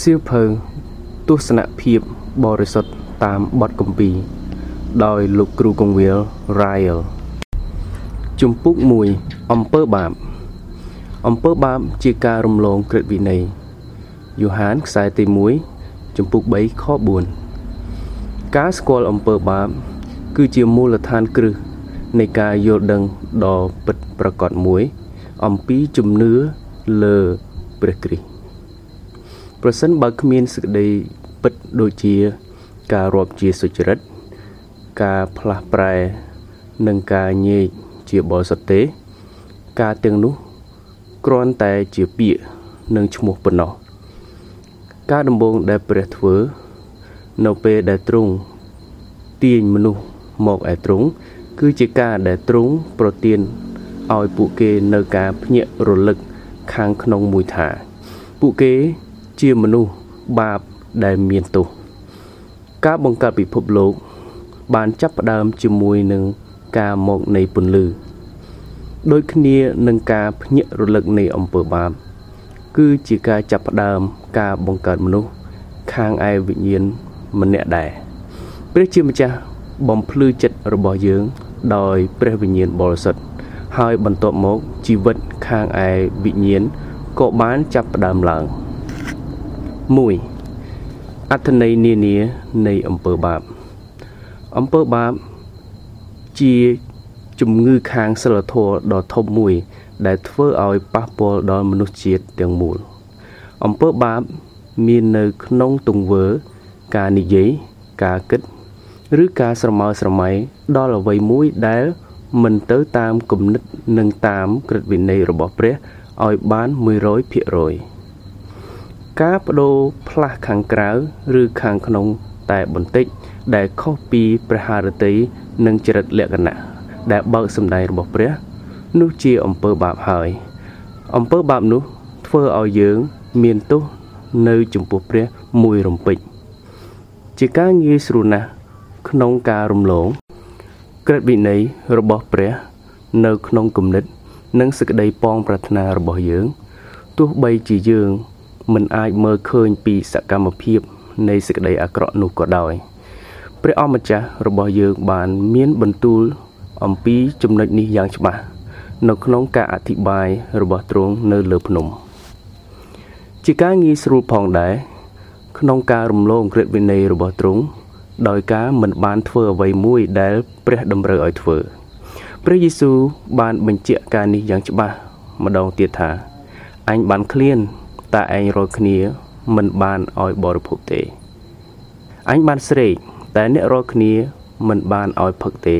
សៀវភៅទស្សនភាពបរិសុទ្ធតាមបទគម្ពីរដោយលោកគ្រូកងវិល Ryle ជំពូក1អំពើបាបអំពើបាបជាការរំលងក្រឹតវិន័យយូហានខ្សែទី1ជំពូក3ខ4ការស្គាល់អំពើបាប គឺជាមូលដ្ឋានគ្រឹះនៃការយល់ដឹងដ៏ពិតប្រាកដមួយ អំពីជំនឿលើព្រះគ្រីស្ទ ប្រសិនបើគ្មានសេចក្តីពិតដូចជា ការរាប់ជាសុចរិត ការផ្លាស់ប្រែ និងការញែកជាបរិសុទ្ធទេ ការទាំងនោះគ្រាន់តែជាពាក្យនិងឈ្មោះប៉ុណ្ណោះការដំបូងដែលព្រះធ្វើ នៅពេលដែលទ្រង់ទាញមនុស្សមកឯទ្រង់គឺជាការដែលទ្រង់ប្រទានឲ្យពួកគេនៅការភ្ញាក់រលឹកខាងក្នុងមួយថា ពួកគេ ជាមនុស្សបាបដែលមានទោសការបង្កើតពិភពលោក បានចាប់ផ្ដើមជាមួយនឹងការមកនៃពន្លឺដូចគ្នានឹងការភ្ញាក់រលឹកនៃអំពើបាប គឺជាការចាប់ផ្ដើមការបង្កើតមនុស្សខាងឯវិញ្ញាណម្នាក់ដែរព្រះជាម្ចាស់បំភ្លឺចិត្តរបស់យើង ដោយព្រះវិញ្ញាណបរិសុទ្ធហើយបន្ទាប់មកជីវិតខាងឯវិញ្ញាណក៏បានចាប់ផ្ដើមឡើង 1អត្ថន័យនានានៃអំពើបាបអំពើបាបជាជំងឺខាងសិលធម៌ដ៏ធំមួយ ដែលធ្វើឲ្យប៉ះពាល់ដល់មនុស្សជាតិទាំងមូលអំពើបាបមាននៅក្នុងទង្វើ ការនិយាយការគិត ឬការស្រមើស្រមៃដល់អ្វីមួយដែលមិនទៅតាមគំនិតនិងតាមក្រឹតវិន័យរបស់ព្រះឲ្យបាន100% ការបដូរផ្លាស់ខាងក្រៅឬខាងក្នុងតែបន្តិច ដែលខុសពីព្រះハរតីនិងចរិតលក្ខណៈដែលបើកសម្ដែងរបស់ព្រះ នោះជាអំពើបាបហើយអំពើបាបនោះធ្វើឲ្យយើងមានទោសនៅចំពោះព្រះមួយរំពេចជាការងាយស្រួលណាស់ក្នុងការរំលងក្រឹតវិន័យរបស់ព្រះ នៅក្នុងគំនិត និងសេចក្តីប៉ងប្រាថ្នារបស់យើង ទោះបីជាយើង មិនអាចមើលឃើញពីសកម្មភាពនៃសេចក្តីអាក្រក់នោះក៏ដោយព្រះអម្ចាស់របស់យើងបានមានបន្ទូលអំពីចំណុចនេះយ៉ាងច្បាស់នៅក្នុងការអធិប្បាយរបស់ទ្រង់នៅលើភ្នំ ជាការងាយស្រួលផងដែរក្នុងការរំលងក្រឹតវិន័យរបស់ទ្រង់ដោយការមិនបានធ្វើអ្វីមួយដែលព្រះតម្រូវឲ្យធ្វើព្រះយេស៊ូវបានបញ្ជាក់ការនេះយ៉ាងច្បាស់ម្ដងទៀតថាអញបានឃ្លាន តែឯងរាល់គ្នា មិនបានឲ្យបរិភោគទេអញបានស្រេកតែអ្នករាល់គ្នាមិនបានឲ្យផឹកទេ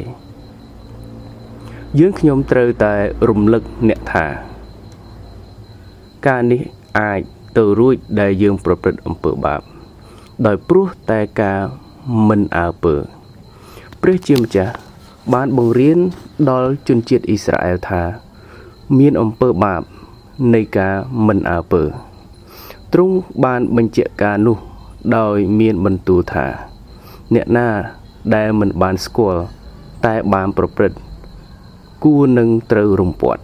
យើងខ្ញុំត្រូវតែរំលឹកអ្នកថា ការនេះអាចទៅរួចដែលយើងប្រព្រឹត្តអំពើបាប ដោយព្រោះតែការមិនអើពើព្រះជាម្ចាស់បានបង្រៀនដល់ជនជាតិអ៊ីស្រាអែលថា មានអំពើបាបនៃការមិនអើពើ ទ្រង់បានបញ្ជាក់ការនោះ ដោយមានបន្ទូលថា អ្នកណាដែលមិនបានស្គាល់តែបានប្រព្រឹត្តគួរនឹងត្រូវរំពាត់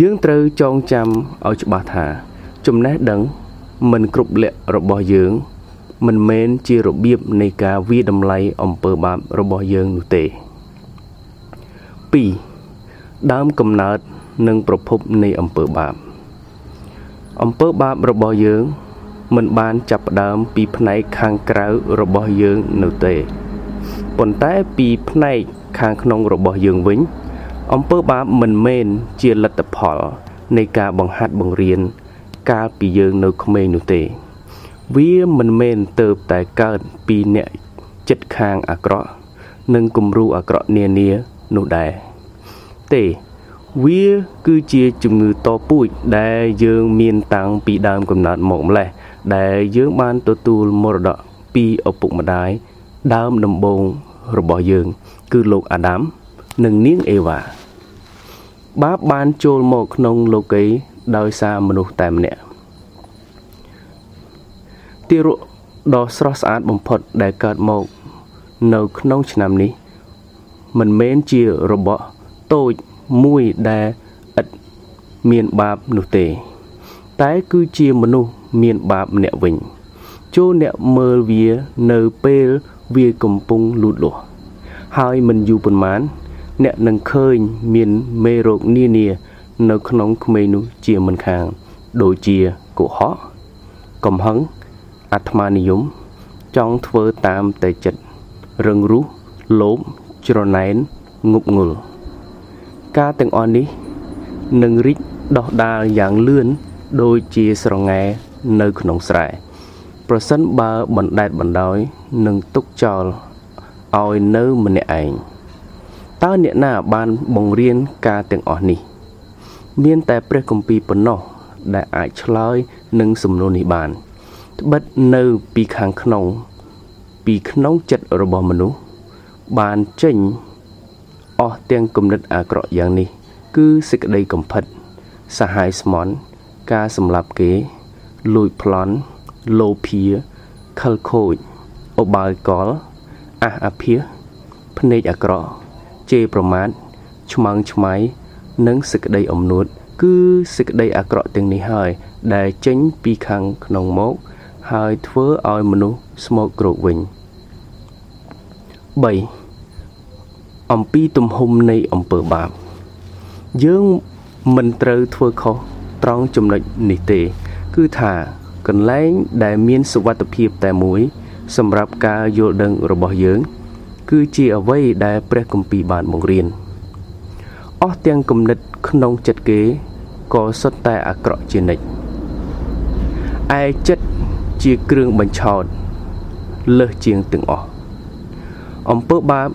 យើងត្រូវចងចាំឲ្យច្បាស់ថា ចំណេះដឹងមិនគ្រប់លក្ខរបស់យើងមិនមែនជារបៀបនៃការវាតម្លៃអំពើបាបរបស់យើងនោះទេ2ដើមកំណើតនិងប្រភពនៃអំពើបាប អំពើបាបរបស់យើង មិនបានចាប់ផ្ដើមពីផ្នែកខាងក្រៅរបស់យើងនៅទេប៉ុន្តែពីផ្នែកខាងក្នុងរបស់យើងវិញអំពើបាបមិនមែនជាលទ្ធផល នៃការបង្ហាត់បង្រៀន កាលពីយើងនៅក្មេងនោះទេ វាមិនមែនទៅតែកើតពីអ្នកចិត្តខាងអាក្រក់ និងគំរូអាក្រក់នានានោះដែរទេ វាគឺជាជំងឺតពូជដែលយើងមានតាំងពីដើមកំណើតមកម្លេះដែលយើងបានទទួលមរតកពីឪពុកម្ដាយដើមដំបូងរបស់យើង គឺលោកអាដាម និងនាងអេវ៉ាបាបបានចូលមកក្នុងលោកីដោយសារមនុស្សតែម្នាក់ទារកដ៏ស្រស់ស្អាតបំផុតដែលកើតមក នៅក្នុងឆ្នាំនេះ មិនមែនជារបស់តូច មួយដែលឥតមានបាបនោះទេ តែគឺជាមនុស្សមានបាបអ្នកវិញចូលអ្នកមើលវានៅពេលវាកំពុងលូតលាស់ហើយមិនយូរប៉ុន្មាន អ្នកនឹងឃើញមានមេរោគនានា នៅក្នុងក្មេងនោះជាមិនខានដូចជាកុហកកំហឹងអាត្មានិយម ចង់ធ្វើតាមតែចិត្តរឹងរូសលោភច្រណែនងប់ងុល ការទាំងអស់នេះនឹងរីកដោះដាលយ៉ាងលឿនដូចជាស្រងែនៅក្នុងស្រែប្រសិនបើបណ្ដែតបណ្ដោយនឹងទុកចោលឲ្យនៅម្នាក់ឯងតើអ្នកណាបានបង្រៀនការទាំងអស់នេះ មានតែព្រះគម្ពីរប៉ុណ្ណោះដែលអាចឆ្លើយនឹងសំណួរនេះបានត្បិតនៅពីខាងក្នុង ពីក្នុងចិត្តរបស់មនុស្សបានចេញ អស់ទាំងគំនិតអាក្រក់យ៉ាងនេះ គឺសេចក្តីកំផិតសាហាយស្មន់ការសម្លាប់គេ លួចប្លន់លោភាខលខូចអបាយកលអះអាភាសភ្នែកអាក្រក់ជេរប្រមាថឆ្មាំងឆ្មៃនិងសេចក្តីអំនួត គឺសេចក្តីអាក្រក់ទាំងនេះហើយ ដែលចេញពីខាងក្នុងមក ហើយធ្វើឲ្យមនុស្សស្មោកគ្រោកវិញ3 អំពីទំហំនៃអំពើបាប យើងមិនត្រូវធ្វើខុសត្រង់ចំណុចនេះទេ គឺថាកន្លែងដែលមានសុវត្ថិភាពតែមួយ សម្រាប់ការយល់ដឹងរបស់យើង គឺជាអ្វីដែលព្រះគម្ពីរបានបង្រៀនអស់ទាំងគំនិតក្នុងចិត្តគេក៏សុទ្ធតែអាក្រក់ជានិច្ចឯចិត្តជាគ្រឿងបញ្ឆោតលើសជាងទាំងអស់អំពើបាប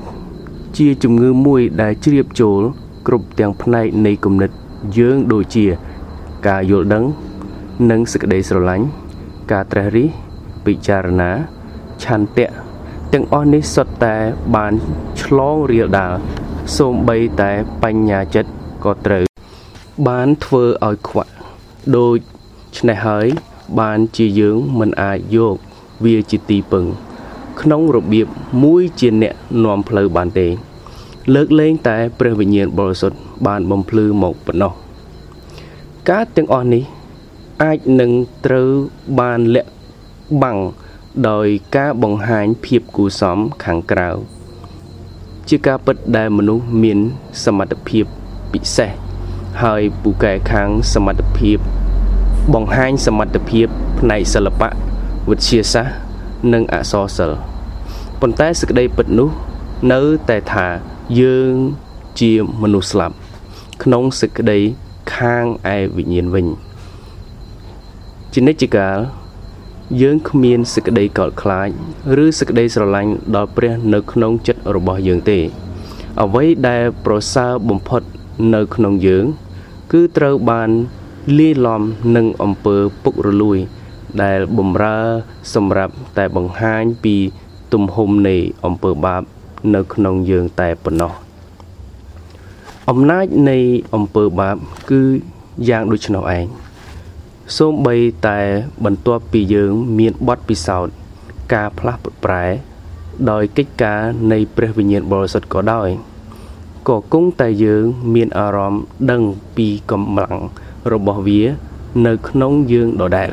ជាជំងឺមួយដែលជ្រាបចូលគ្រប់ទាំងផ្នែកនៃគំនិតយើងដូចជា ការយល់ដឹង និងសេចក្តីស្រឡាញ់ការត្រេះរិះពិចារណាឆន្ទៈទាំងអស់នេះសុទ្ធតែបានឆ្លងរៀលដាលសូម្បីតែបញ្ញាចិត្តក៏ត្រូវ បានធ្វើឲ្យខ្វាក់ដូចឆ្នេះហើយ បានជាយើងមិនអាចយក វាជាទីពឹង ក្នុងរបៀបមួយជាអ្នកនាំផ្លូវបានទេ លើកលែងតែព្រះវិញ្ញាណបរិសុទ្ធបានបំភ្លឺមកប៉ុណ្ណោះការទាំងអស់នេះអាចនឹងត្រូវបានលាក់បាំងដោយការបង្ហាញភាពគួសមខាងក្រៅជាការពិតដែលមនុស្សមានសមត្ថភាពពិសេសហើយពូកែខាងសមត្ថភាព បង្ហាញសមត្ថភាពផ្នែកសិល្បៈវិទ្យាសាស្ត្រនិងអក្សរសិល្ប៍ ប៉ុន្តែសេចក្តីពិតនោះ នៅតែថាយើងជាមនុស្សស្លាប់ ក្នុងសេចក្តីខាងឯវិញ្ញាណវិញជានិច្ចកាលយើងគ្មានសេចក្តីកោតខ្លាច ឬសេចក្តីស្រឡាញ់ដល់ព្រះនៅក្នុងចិត្តរបស់យើងទេ អ្វីដែលប្រសើរបំផុតនៅក្នុងយើង គឺត្រូវបានលាយឡំនឹងអំពើពុករលួយ ដែលបំរើសម្រាប់តែបង្ហាញពី ទំហំនៃអំពើបាបនៅក្នុងយើងតែប៉ុណ្ណោះអំណាចនៃអំពើបាបគឺយ៉ាងដូច្នោះឯងសូម្បីតែបន្ទាប់ពីយើងមានបទពិសោធន៍ការផ្លាស់ប្រែ ដោយកិច្ចការនៃព្រះវិញ្ញាណបរិសុទ្ធក៏ដោយក៏គង់តែយើងមានអារម្មណ៍ដឹងពីកម្លាំងរបស់វា នៅក្នុងយើងដដែល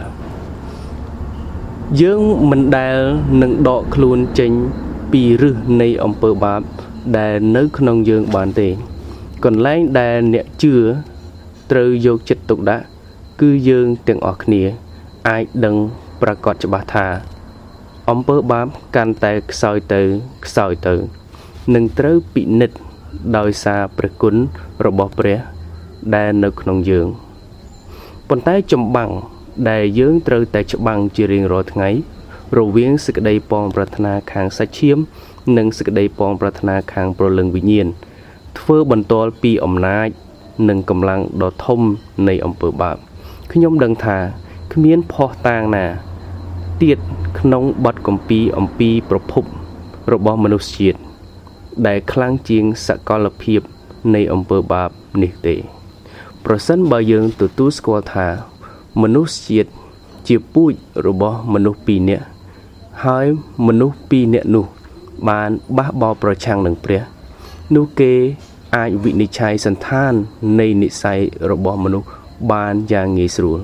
យើងមិនដែលនឹងដកខ្លួនចេញពីរឹសនៃអំពើបាប ដែលនៅក្នុងយើងបានទេ កន្លែងដែលអ្នកជឿត្រូវយកចិត្តទុកដាក់គឺយើងទាំងអស់គ្នា អាចដឹងប្រកាសច្បាស់ថាអំពើបាបកាន់តែខ្សោយទៅខ្សោយទៅនឹងត្រូវពិនិត្យដោយសារព្រះគុណរបស់ព្រះដែលនៅក្នុងយើងប៉ុន្តែចម្បាំង ដែលយើងត្រូវតែច្បាំងជារៀងរាល់ថ្ងៃ រវាងសេចក្តីពងប្រាថ្នាខាងសាច់ឈាម និងសេចក្តីពងប្រាថ្នាខាងព្រលឹងវិញ្ញាណធ្វើបន្ទាល់ពីអំណាច និងកម្លាំងដ៏ធំនៃអំពើបាបខ្ញុំដឹងថាគ្មានភ័ស្តុតាងណាទៀតក្នុងបទកម្ពីអំពីប្រភពរបស់មនុស្សជាតិដែលខ្លាំងជាងសកលភាពនៃអំពើបាបនេះទេ ប្រសិនបើយើងទទួលស្គាល់ថា មនុស្សជាតិជាពូជរបស់មនុស្សពីរនាក់ហើយមនុស្សពីរនាក់នោះ បានបះបោប្រឆាំងនឹងព្រះ នោះគេអាចវិនិច្ឆ័យសន្តាននៃនិស័យរបស់មនុស្សបានយ៉ាងងាយស្រួល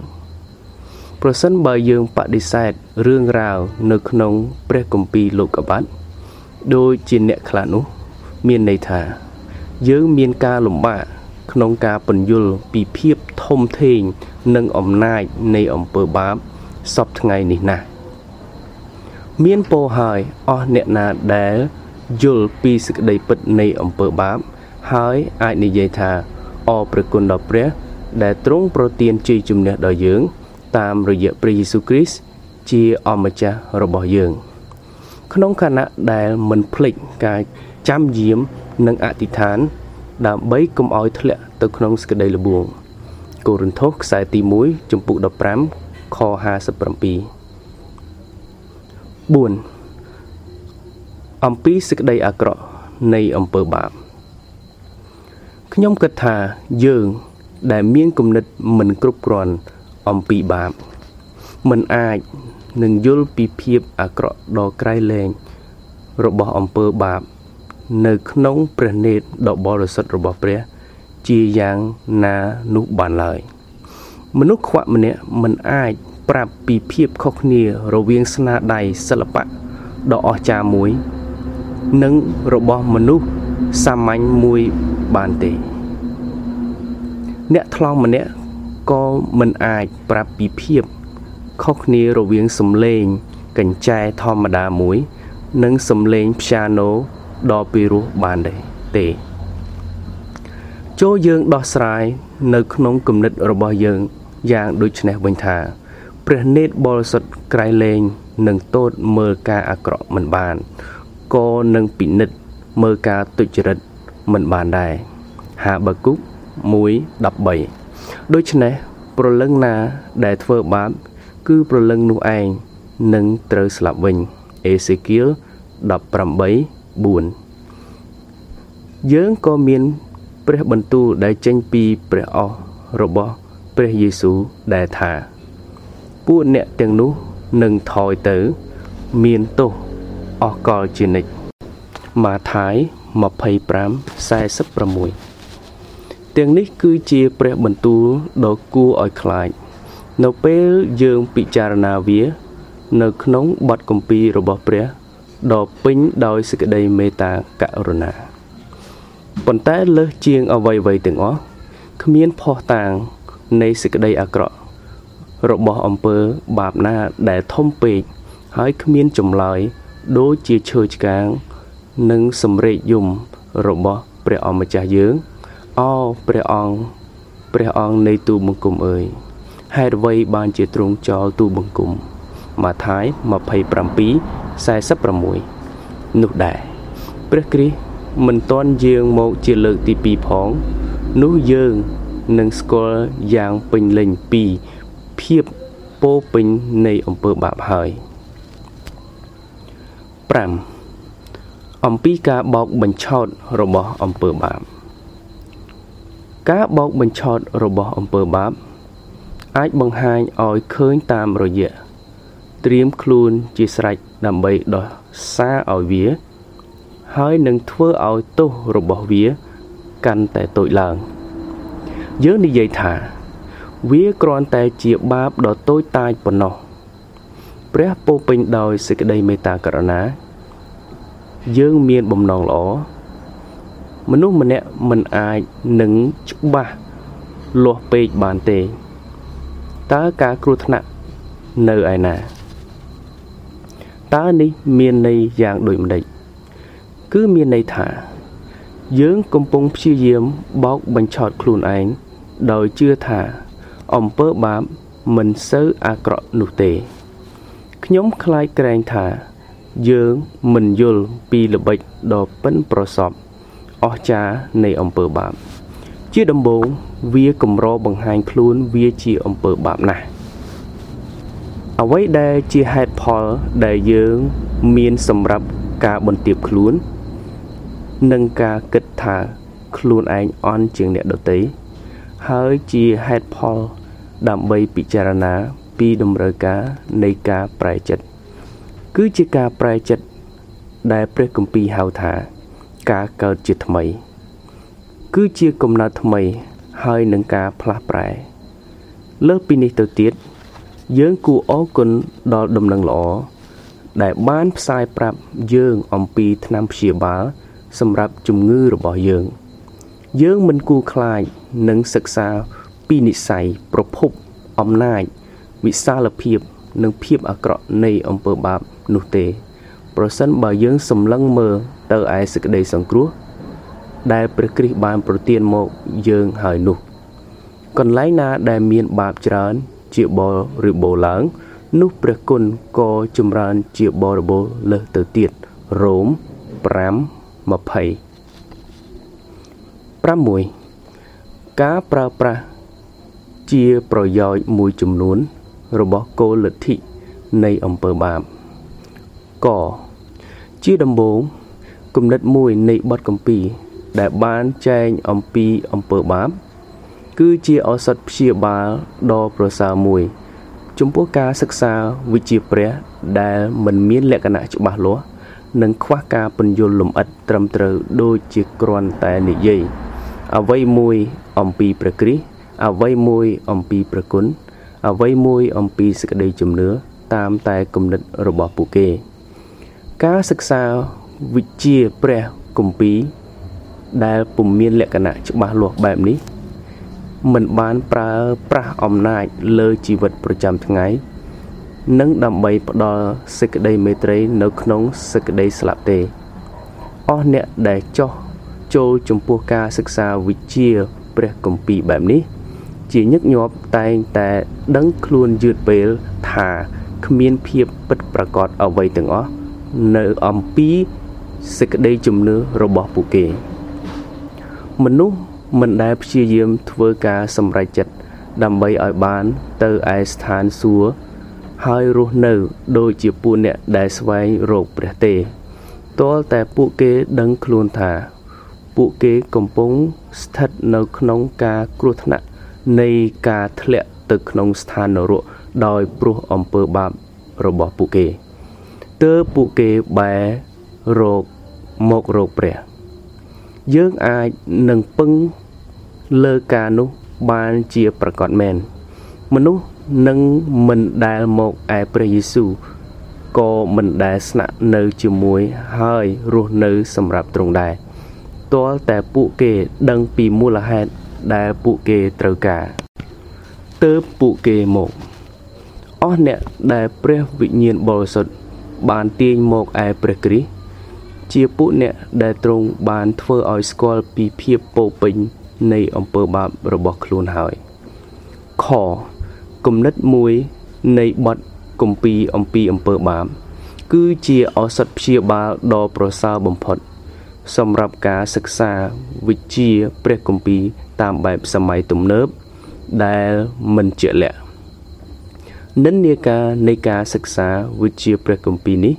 ប្រសិនបើយើងបដិសេធរឿងរ៉ាវនៅក្នុងព្រះគម្ពីរលោកុបាទដូចជាអ្នកខ្លះនោះ មានន័យថា យើងមានការលំបាក ក្នុងការពន្យល់ពីភាពធំធេងនិងអំណាចនៃអំពើបាបសពថ្ងៃនេះណាស់មានពោហើយអស់អ្នកណាដែលយល់ពីសេចក្តីពិតនៃអំពើបាប ហើយអាចនិយាយថាអរព្រះគុណដល់ព្រះ ដែលទ្រង់ប្រទានជ័យជំនះដល់យើង តាមរយៈព្រះយេស៊ូវគ្រីស្ទជាអម្ចាស់របស់យើង ក្នុងខណៈដែលមិនភ្លេចការចាំយាមនិងអធិដ្ឋាន ដើម្បីកុំឲ្យធ្លាក់ទៅក្នុងសក្តីល្បួងកូរិនថូសខ្សែទី1ចំពុក15ខ57 4អំពីសេចក្តីអាក្រក់នៃអំពើបាបខ្ញុំគិតថាយើង ដែលមានគំនិតមិនគ្រប់គ្រាន់អំពីបាបមិនអាចនឹងយល់ពីភាពអាក្រក់ដ៏ក្រៃលែងរបស់អំពើបាប នៅក្នុងព្រះនេតដ៏បរិសុទ្ធរបស់ព្រះ ជាយ៉ាងណានោះបានឡើយមនុស្សខ្វាក់ម្នាក់មិនអាចប្រាប់ពីភាពខុសគ្នារវាងស្នាដៃសិល្បៈដ៏អស្ចារ្យមួយ និងរបស់មនុស្សសាមញ្ញមួយបានទេ អ្នកថ្លង់ម្នាក់ក៏មិនអាចប្រាប់ពីភាពខុសគ្នារវាងសំឡេងកញ្ចែធម្មតាមួយ និងសំឡេងព្យ៉ាណូ ដ៏ពីរោះបានដែរទេចូលយើងដោះស្រាយនៅក្នុងគំនិតរបស់យើងយ៉ាងដូចនេះវិញថា ព្រះនេតបរិសុទ្ធក្រៃលែងនឹងទតមើលការអាក្រក់មិនបានក៏នឹងពិនិត្យមើលការទុច្ចរិតមិនបានដែរហាបាគុក1:13ដូច្នេះប្រលឹងណាដែលធ្វើបាបគឺប្រលឹងនោះឯងនឹងត្រូវស្លាប់វិញអេសេគៀល 18:4យើងក៏មានព្រះបន្ទូលដែលចេញពីព្រះអស់របស់ព្រះយេស៊ូវដែលថាពួកអ្នកទាំងនោះនឹងថយទៅ មានទោសអស់កលជានិច្ចម៉ាថាយ25:46ទាំងនេះគឺជាព្រះបន្ទូលដ៏គួរឲ្យខ្លាច នៅពេលយើងពិចារណាវា នៅក្នុងបទគម្ពីររបស់ព្រះ ដ៏ពេញដោយសេចក្តីមេត្តាករុណាប៉ុន្តែលើសជាងអ្វីៗទាំងអស់គ្មានផុសតាងនៃសេចក្តីអាក្រក់របស់អំពើបាបណាដែលធំពេកហើយគ្មានចម្លើយដូចជាឈើឆ្កាង និងសម្រេចយំរបស់ព្រះអម្ចាស់យើងអោព្រះអង្គព្រះអង្គនៃទូបង្គំអើយហេតុអ្វីបានជាទ្រង់ចោលទូបង្គំ ម៉ាថាយ27:46នោះដែរព្រះគ្រីស្ទមិនតន់យាងមកជាលើកទី2ផង នោះយើងនឹងស្គាល់យ៉ាងពេញលេញពីភាពពោពេញនៃអំពើបាបហើយ5អំពីការបោកបញ្ឆោតរបស់អំពើបាបការបោកបញ្ឆោតរបស់អំពើបាប អាចបង្ហាញឲ្យឃើញតាមរយៈ ត្រៀមខ្លួនជាស្រេចដើម្បីដោះសារឲ្យវា ហើយនឹងធ្វើឲ្យទោសរបស់វា កាន់តែតូចឡើងយើងនិយាយថា វាគ្រាន់តែជាបាបដ៏តូចតាចប៉ុណ្ណោះព្រះពោពេញដោយសេចក្តីមេត្តាករុណា យើងមានបំណងល្អមនុស្សម្នាក់មិនអាចនឹងច្បាស់លាស់ពេកបានទេតើការគ្រោះថ្នាក់នៅឯណា តើនេះមានន័យយ៉ាងដូចម្ដេចគឺមានន័យថា យើងកំពុងព្យាយាមបោកបញ្ឆោតខ្លួនឯងដោយជឿថាអំពើបាបមិនសូវអាក្រក់នោះទេខ្ញុំខ្លាចក្រែងថា យើងមិនយល់ពីល្បិចដ៏ប៉ិនប្រសប់អស្ចារ្យនៃអំពើបាប ជាដំបូងវាកម្របង្ហាញខ្លួនវាជាអំពើបាបណាស់ អ្វីដែលជាហេតុផលដែលយើងមានសម្រាប់ការបន្ទាបខ្លួន និងការគិតថាខ្លួនឯងអន់ជាងអ្នកដទៃហើយជាហេតុផលដើម្បីពិចារណាពីតម្រូវការនៃការប្រែចិត្តគឺជាការប្រែចិត្តដែលព្រះគម្ពីរហៅថា ការកើតជាថ្មី គឺជាកំណើតថ្មីហើយនឹងការផ្លាស់ប្រែលើពីនេះទៅទៀត យើងគួរអរគុណដល់ដំណឹងល្អដែលបានផ្សាយប្រាប់យើងអំពីថ្នាំព្យាបាលសម្រាប់ជំងឺរបស់យើង យើងមិនគួរខ្លាចនឹងសិក្សាពីនិស័យប្រភពអំណាចវិសាលភាពនិងភាពអាក្រក់នៃអំពើបាបនោះទេ ប្រសិនបើយើងសម្លឹងមើលទៅឯសេចក្តីសង្គ្រោះ ដែលព្រះគ្រីស្ទបានប្រទានមកយើងហើយនោះ កន្លែងណាដែលមានបាបច្រើន ជាបរិបូរឡើង នោះព្រះគុណក៏ចម្រើនជាបរិបូរលើសទៅទៀតរ៉ូម5:20 6ការប្រើប្រាស់ជាប្រយោជន៍មួយចំនួន របស់គោលលទ្ធិនៃអំពើបាបកជាដំបូងគំនិតមួយនៃបទកម្ពី ដែលបានចែងអំពីអំពើបាប គឺជាឱសថព្យាបាលដ៏ប្រសើរមួយ ចំពោះការសិក្សាវិជ្ជាព្រះដែលមិនមានលក្ខណៈច្បាស់លាស់និងខ្វះការពន្យល់លម្អិតត្រឹមត្រូវដូចជាគ្រាន់តែនិយាយអ្វីមួយអំពីព្រះគ្រីស្ទអ្វីមួយអំពីព្រះគុណអ្វីមួយអំពីសេចក្តីជំនឿតាមតែគំនិតរបស់ពួកគេ ការសិក្សាវិជ្ជាព្រះគម្ពីរដែលពុំមានលក្ខណៈច្បាស់លាស់បែបនេះ មិនបានប្រើប្រាស់អំណាចលើជីវិតប្រចាំថ្ងៃនិងដើម្បីផ្ដល់សេចក្តីមេត្រីនៅក្នុងសេចក្តីស្លាប់ទេអស់អ្នកដែលចោះចូលចំពោះការសិក្សាវិជ្ជាព្រះគម្ពីរបែបនេះ ជាញឹកញាប់តែងតែដឹងខ្លួនយឺតពេលថាគ្មានភាពពិតប្រាកដអ្វីទាំងអស់នៅអំពីសេចក្តីជំនឿរបស់ពួកគេ មនុស្ស មិនដែលព្យាយាមធ្វើការសម្រេចចិត្តដើម្បីឲ្យបានទៅឯស្ថានសួគ៌ហើយរស់នៅដូចជាពួកអ្នកដែលស្វែងរកព្រះទេទាល់តែពួកគេដឹងខ្លួនថា ពួកគេកំពុងស្ថិតនៅក្នុងការគ្រោះថ្នាក់នៃការធ្លាក់ទៅក្នុងស្ថាននរកដោយព្រោះអំពើបាបរបស់ពួកគេទើបពួកគេបែររកមករកព្រះ យើងអាចនឹងពឹង លើការនោះបានជាប្រកបមែនមនុស្សនឹងមិនដែលមកឯព្រះយេស៊ូវក៏មិនដែលស្នាក់នៅជាមួយហើយរស់នៅសម្រាប់ទ្រង់ដែរទាល់តែពួកគេដឹងពីមូលហេតុដែលពួកគេត្រូវការទើបពួកគេមកអស់អ្នកដែលព្រះវិញ្ញាណបរិសុទ្ធបានទាញមកឯព្រះគ្រីស្ទជាពួកអ្នកដែលទ្រង់បានធ្វើឲ្យស្គាល់ពីភាពពោពេញ នៃអំពើបាបរបស់ខ្លួនហើយខគំនិតមួយនៃបទគម្ពីរអំពីអំពើបាប គឺជាឱសថព្យាបាលដ៏ប្រសើរបំផុត សម្រាប់ការសិក្សាវិជ្ជាព្រះគម្ពីរតាមបែបសម័យទំនើបដែលមិនជាក់លាក់និន្នាការនៃការសិក្សាវិជ្ជាព្រះគម្ពីរនេះ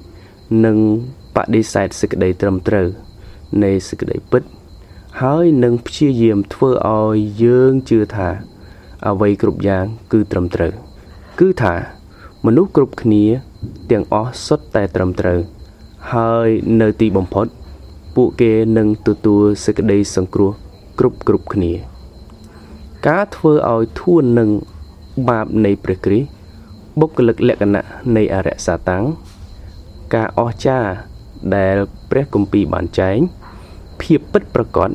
នឹងបដិសេធសេចក្តីត្រឹមត្រូវនៃសេចក្តីពិត ហើយនឹងព្យាយាមធ្វើឲ្យយើងជឿថា អ្វីគ្រប់យ៉ាង គឺត្រឹមត្រូវ គឺថា មនុស្សគ្រប់គ្នា ទាំងអស់សុទ្ធតែត្រឹមត្រូវ ហើយនៅទីបំផុត ពួកគេនឹងទទួលសេចក្តីសង្គ្រោះគ្រប់គ្រប់គ្នា ការធ្វើឲ្យធួននឹងបាបនៃព្រះគ្រីស្ទបុគ្គលិកលក្ខណៈនៃអរិយសាតាំងការអស្ចារ្យដែលព្រះគម្ពីរបានចែងភាពពិតប្រាកដ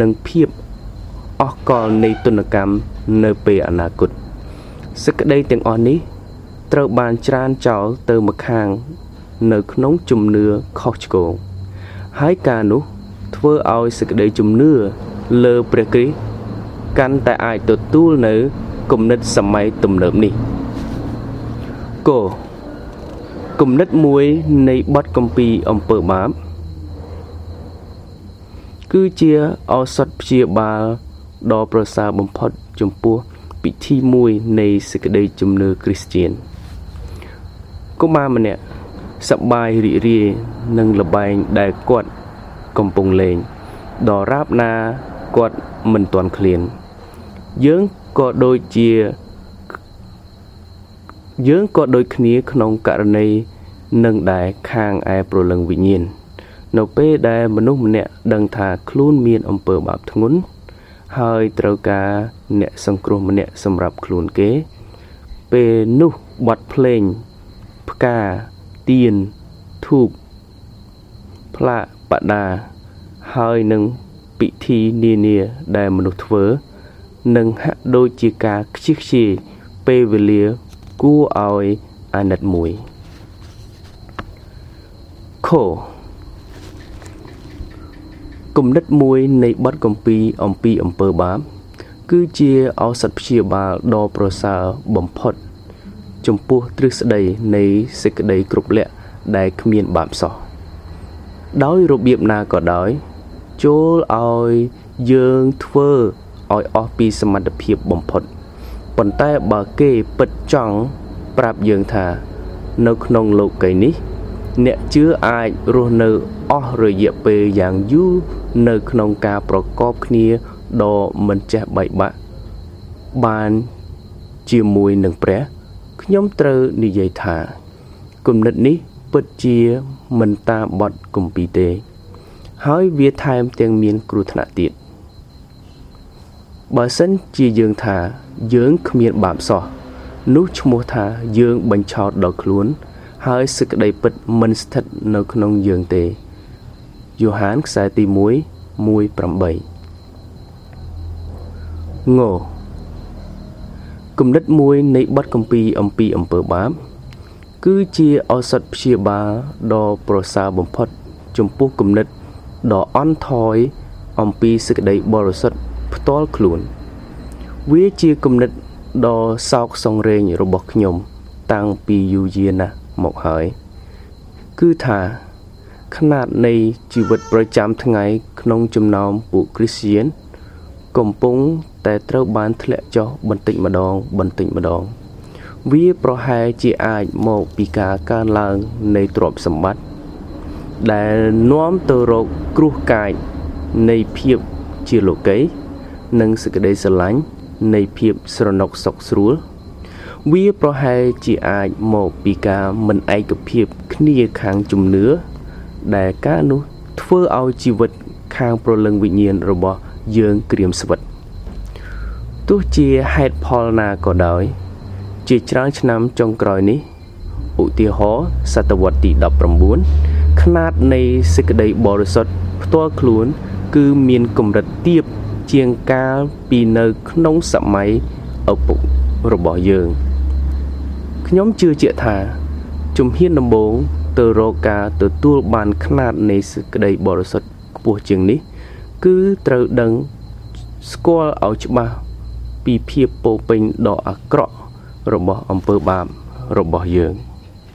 និងភាពអស់កលនៃទុនកម្មនៅពេលអនាគតសេចក្តីទាំងអស់នេះ ត្រូវបានច្រានចោលទៅម្ខាង នៅក្នុងជំនឿខុសឆ្គងហើយការនោះ ធ្វើឲ្យសេចក្តីជំនឿលើព្រះគ្រីស្ទកាន់តែអាចទទួលនៅគំនិតសម័យទំនើបនេះកគំនិតមួយនៃបទកម្ពីអំពើបាប គឺជាឱសថព្យាបាលដ៏ប្រសើរបំផុតចំពោះពិធីមួយនៃសេចក្តីជំនឿគ្រីស្ទានកុមារម្នាក់សប្បាយរីករាយនឹងលបែងដែលគាត់កំពុងលេងដរាបណាគាត់មិនទាន់ឃ្លាន យើងក៏ដូចជាយើងក៏ដូចគ្នាក្នុងករណីនឹងដែរខាងឯប្រលឹងវិញ្ញាណ នៅពេលដែលមនុស្សម្នាក់ដឹងថាខ្លួនមានអំពើបាបធ្ងន់ហើយត្រូវការអ្នកសង្គ្រោះម្នាក់សម្រាប់ខ្លួនគេ ពេលនោះបទភ្លេង ផ្កាទៀនធូបផ្លាកបដាហើយនឹងពិធីនានាដែលមនុស្សធ្វើនឹងហាក់ដូចជាការខ្ជិះខ្ជាយពេលវេលាគួរឲ្យអាណិតមួយខ គំនិតមួយនៃបទកម្ពីអំពីអំពើបាប គឺជាឱសថព្យាបាលដ៏ប្រសើរបំផុត ចំពោះទ្រឹស្ដីនៃសេចក្តីគ្រប់លក្ខដែលគ្មានបាបសោះដោយរបៀបណាក៏ដោយ ចូលឲ្យយើងធ្វើឲ្យអស់ពីសមត្ថភាពបំផុតប៉ុន្តែបើគេពិតចង់ប្រាប់យើងថា នៅក្នុងលោកីនេះ អ្នកជឿអាចរស់នៅអស់រយៈពេលយ៉ាងយូរនៅក្នុងការប្រកបគ្នាដ៏មិនចេះបែកបាក់បានជាមួយនឹងព្រះខ្ញុំត្រូវនិយាយថាគំនិតនេះពិតជាមិនតាមបទគម្ពីរទេ ហើយវាថែមទាំងមានគ្រោះថ្នាក់ទៀតបើសិនជាយើងថាយើងគ្មានបាបសោះនោះឈ្មោះថាយើងបញ្ឆោតដល់ខ្លួន ហើយសេចក្តីពិតមិនស្ថិតនៅក្នុងយើងទេយ៉ូហានខ្សែទី1 1:8ងគំនិតមួយនៃបទកម្ពីអំពីអំពើបាប គឺជាឱសថព្យាបាលដ៏ប្រសើរបំផុត ចំពោះគំនិតដ៏អន់ថយអំពីសេចក្តីបរិសុទ្ធផ្ទាល់ខ្លួន វាជាគំនិតដ៏សោកសង្រេងរបស់ខ្ញុំ តាំងពីយូរយារណាស់ មកហើយ គឺថាຂະຫນາດនៃជីវិតប្រចាំថ្ងៃក្នុងចំណោមពួកគ្រីស្ទៀនកំពុងតែត្រូវបានធ្លាក់ចុះបន្តិចម្ដងបន្តិចម្ដង វាប្រហែលជាអាចមកពីការកើនឡើងនៃទ្រព្យសម្បត្តិដែលនាំទៅរកគ្រោះកាចនៃភាពជាលោកីនិងសេចក្តីស្រឡាញ់នៃភាពស្រណុកសុខស្រួល វាប្រហែលជាអាចមកពីការមិនឯកភាពគ្នាខាងជំនឿដែលការនោះធ្វើឲ្យជីវិតខាងប្រលឹងវិញ្ញាណរបស់យើងក្រៀមស្វិតទោះជាហេតុផលណាក៏ដោយ ជាច្រើនឆ្នាំចុងក្រោយនេះឧទាហរណ៍សតវត្សទី19ຂ្នាតនៃសេចក្តីបរិសុទ្ធផ្ទាល់ខ្លួន គឺមានកម្រិតទាបជាងកាលពីនៅក្នុងសម័យឪពុករបស់យើង។ ខ្ញុំជឿជាក់ថាជំហានដំបូងទៅរកការទទួលបានខ្នាតនៃសេចក្តីបរិសុទ្ធខ្ពស់ជាងនេះ គឺត្រូវដឹងស្គាល់ឲ្យច្បាស់ពីភាពពោពេញដ៏អាក្រក់របស់អំពើបាបរបស់យើង។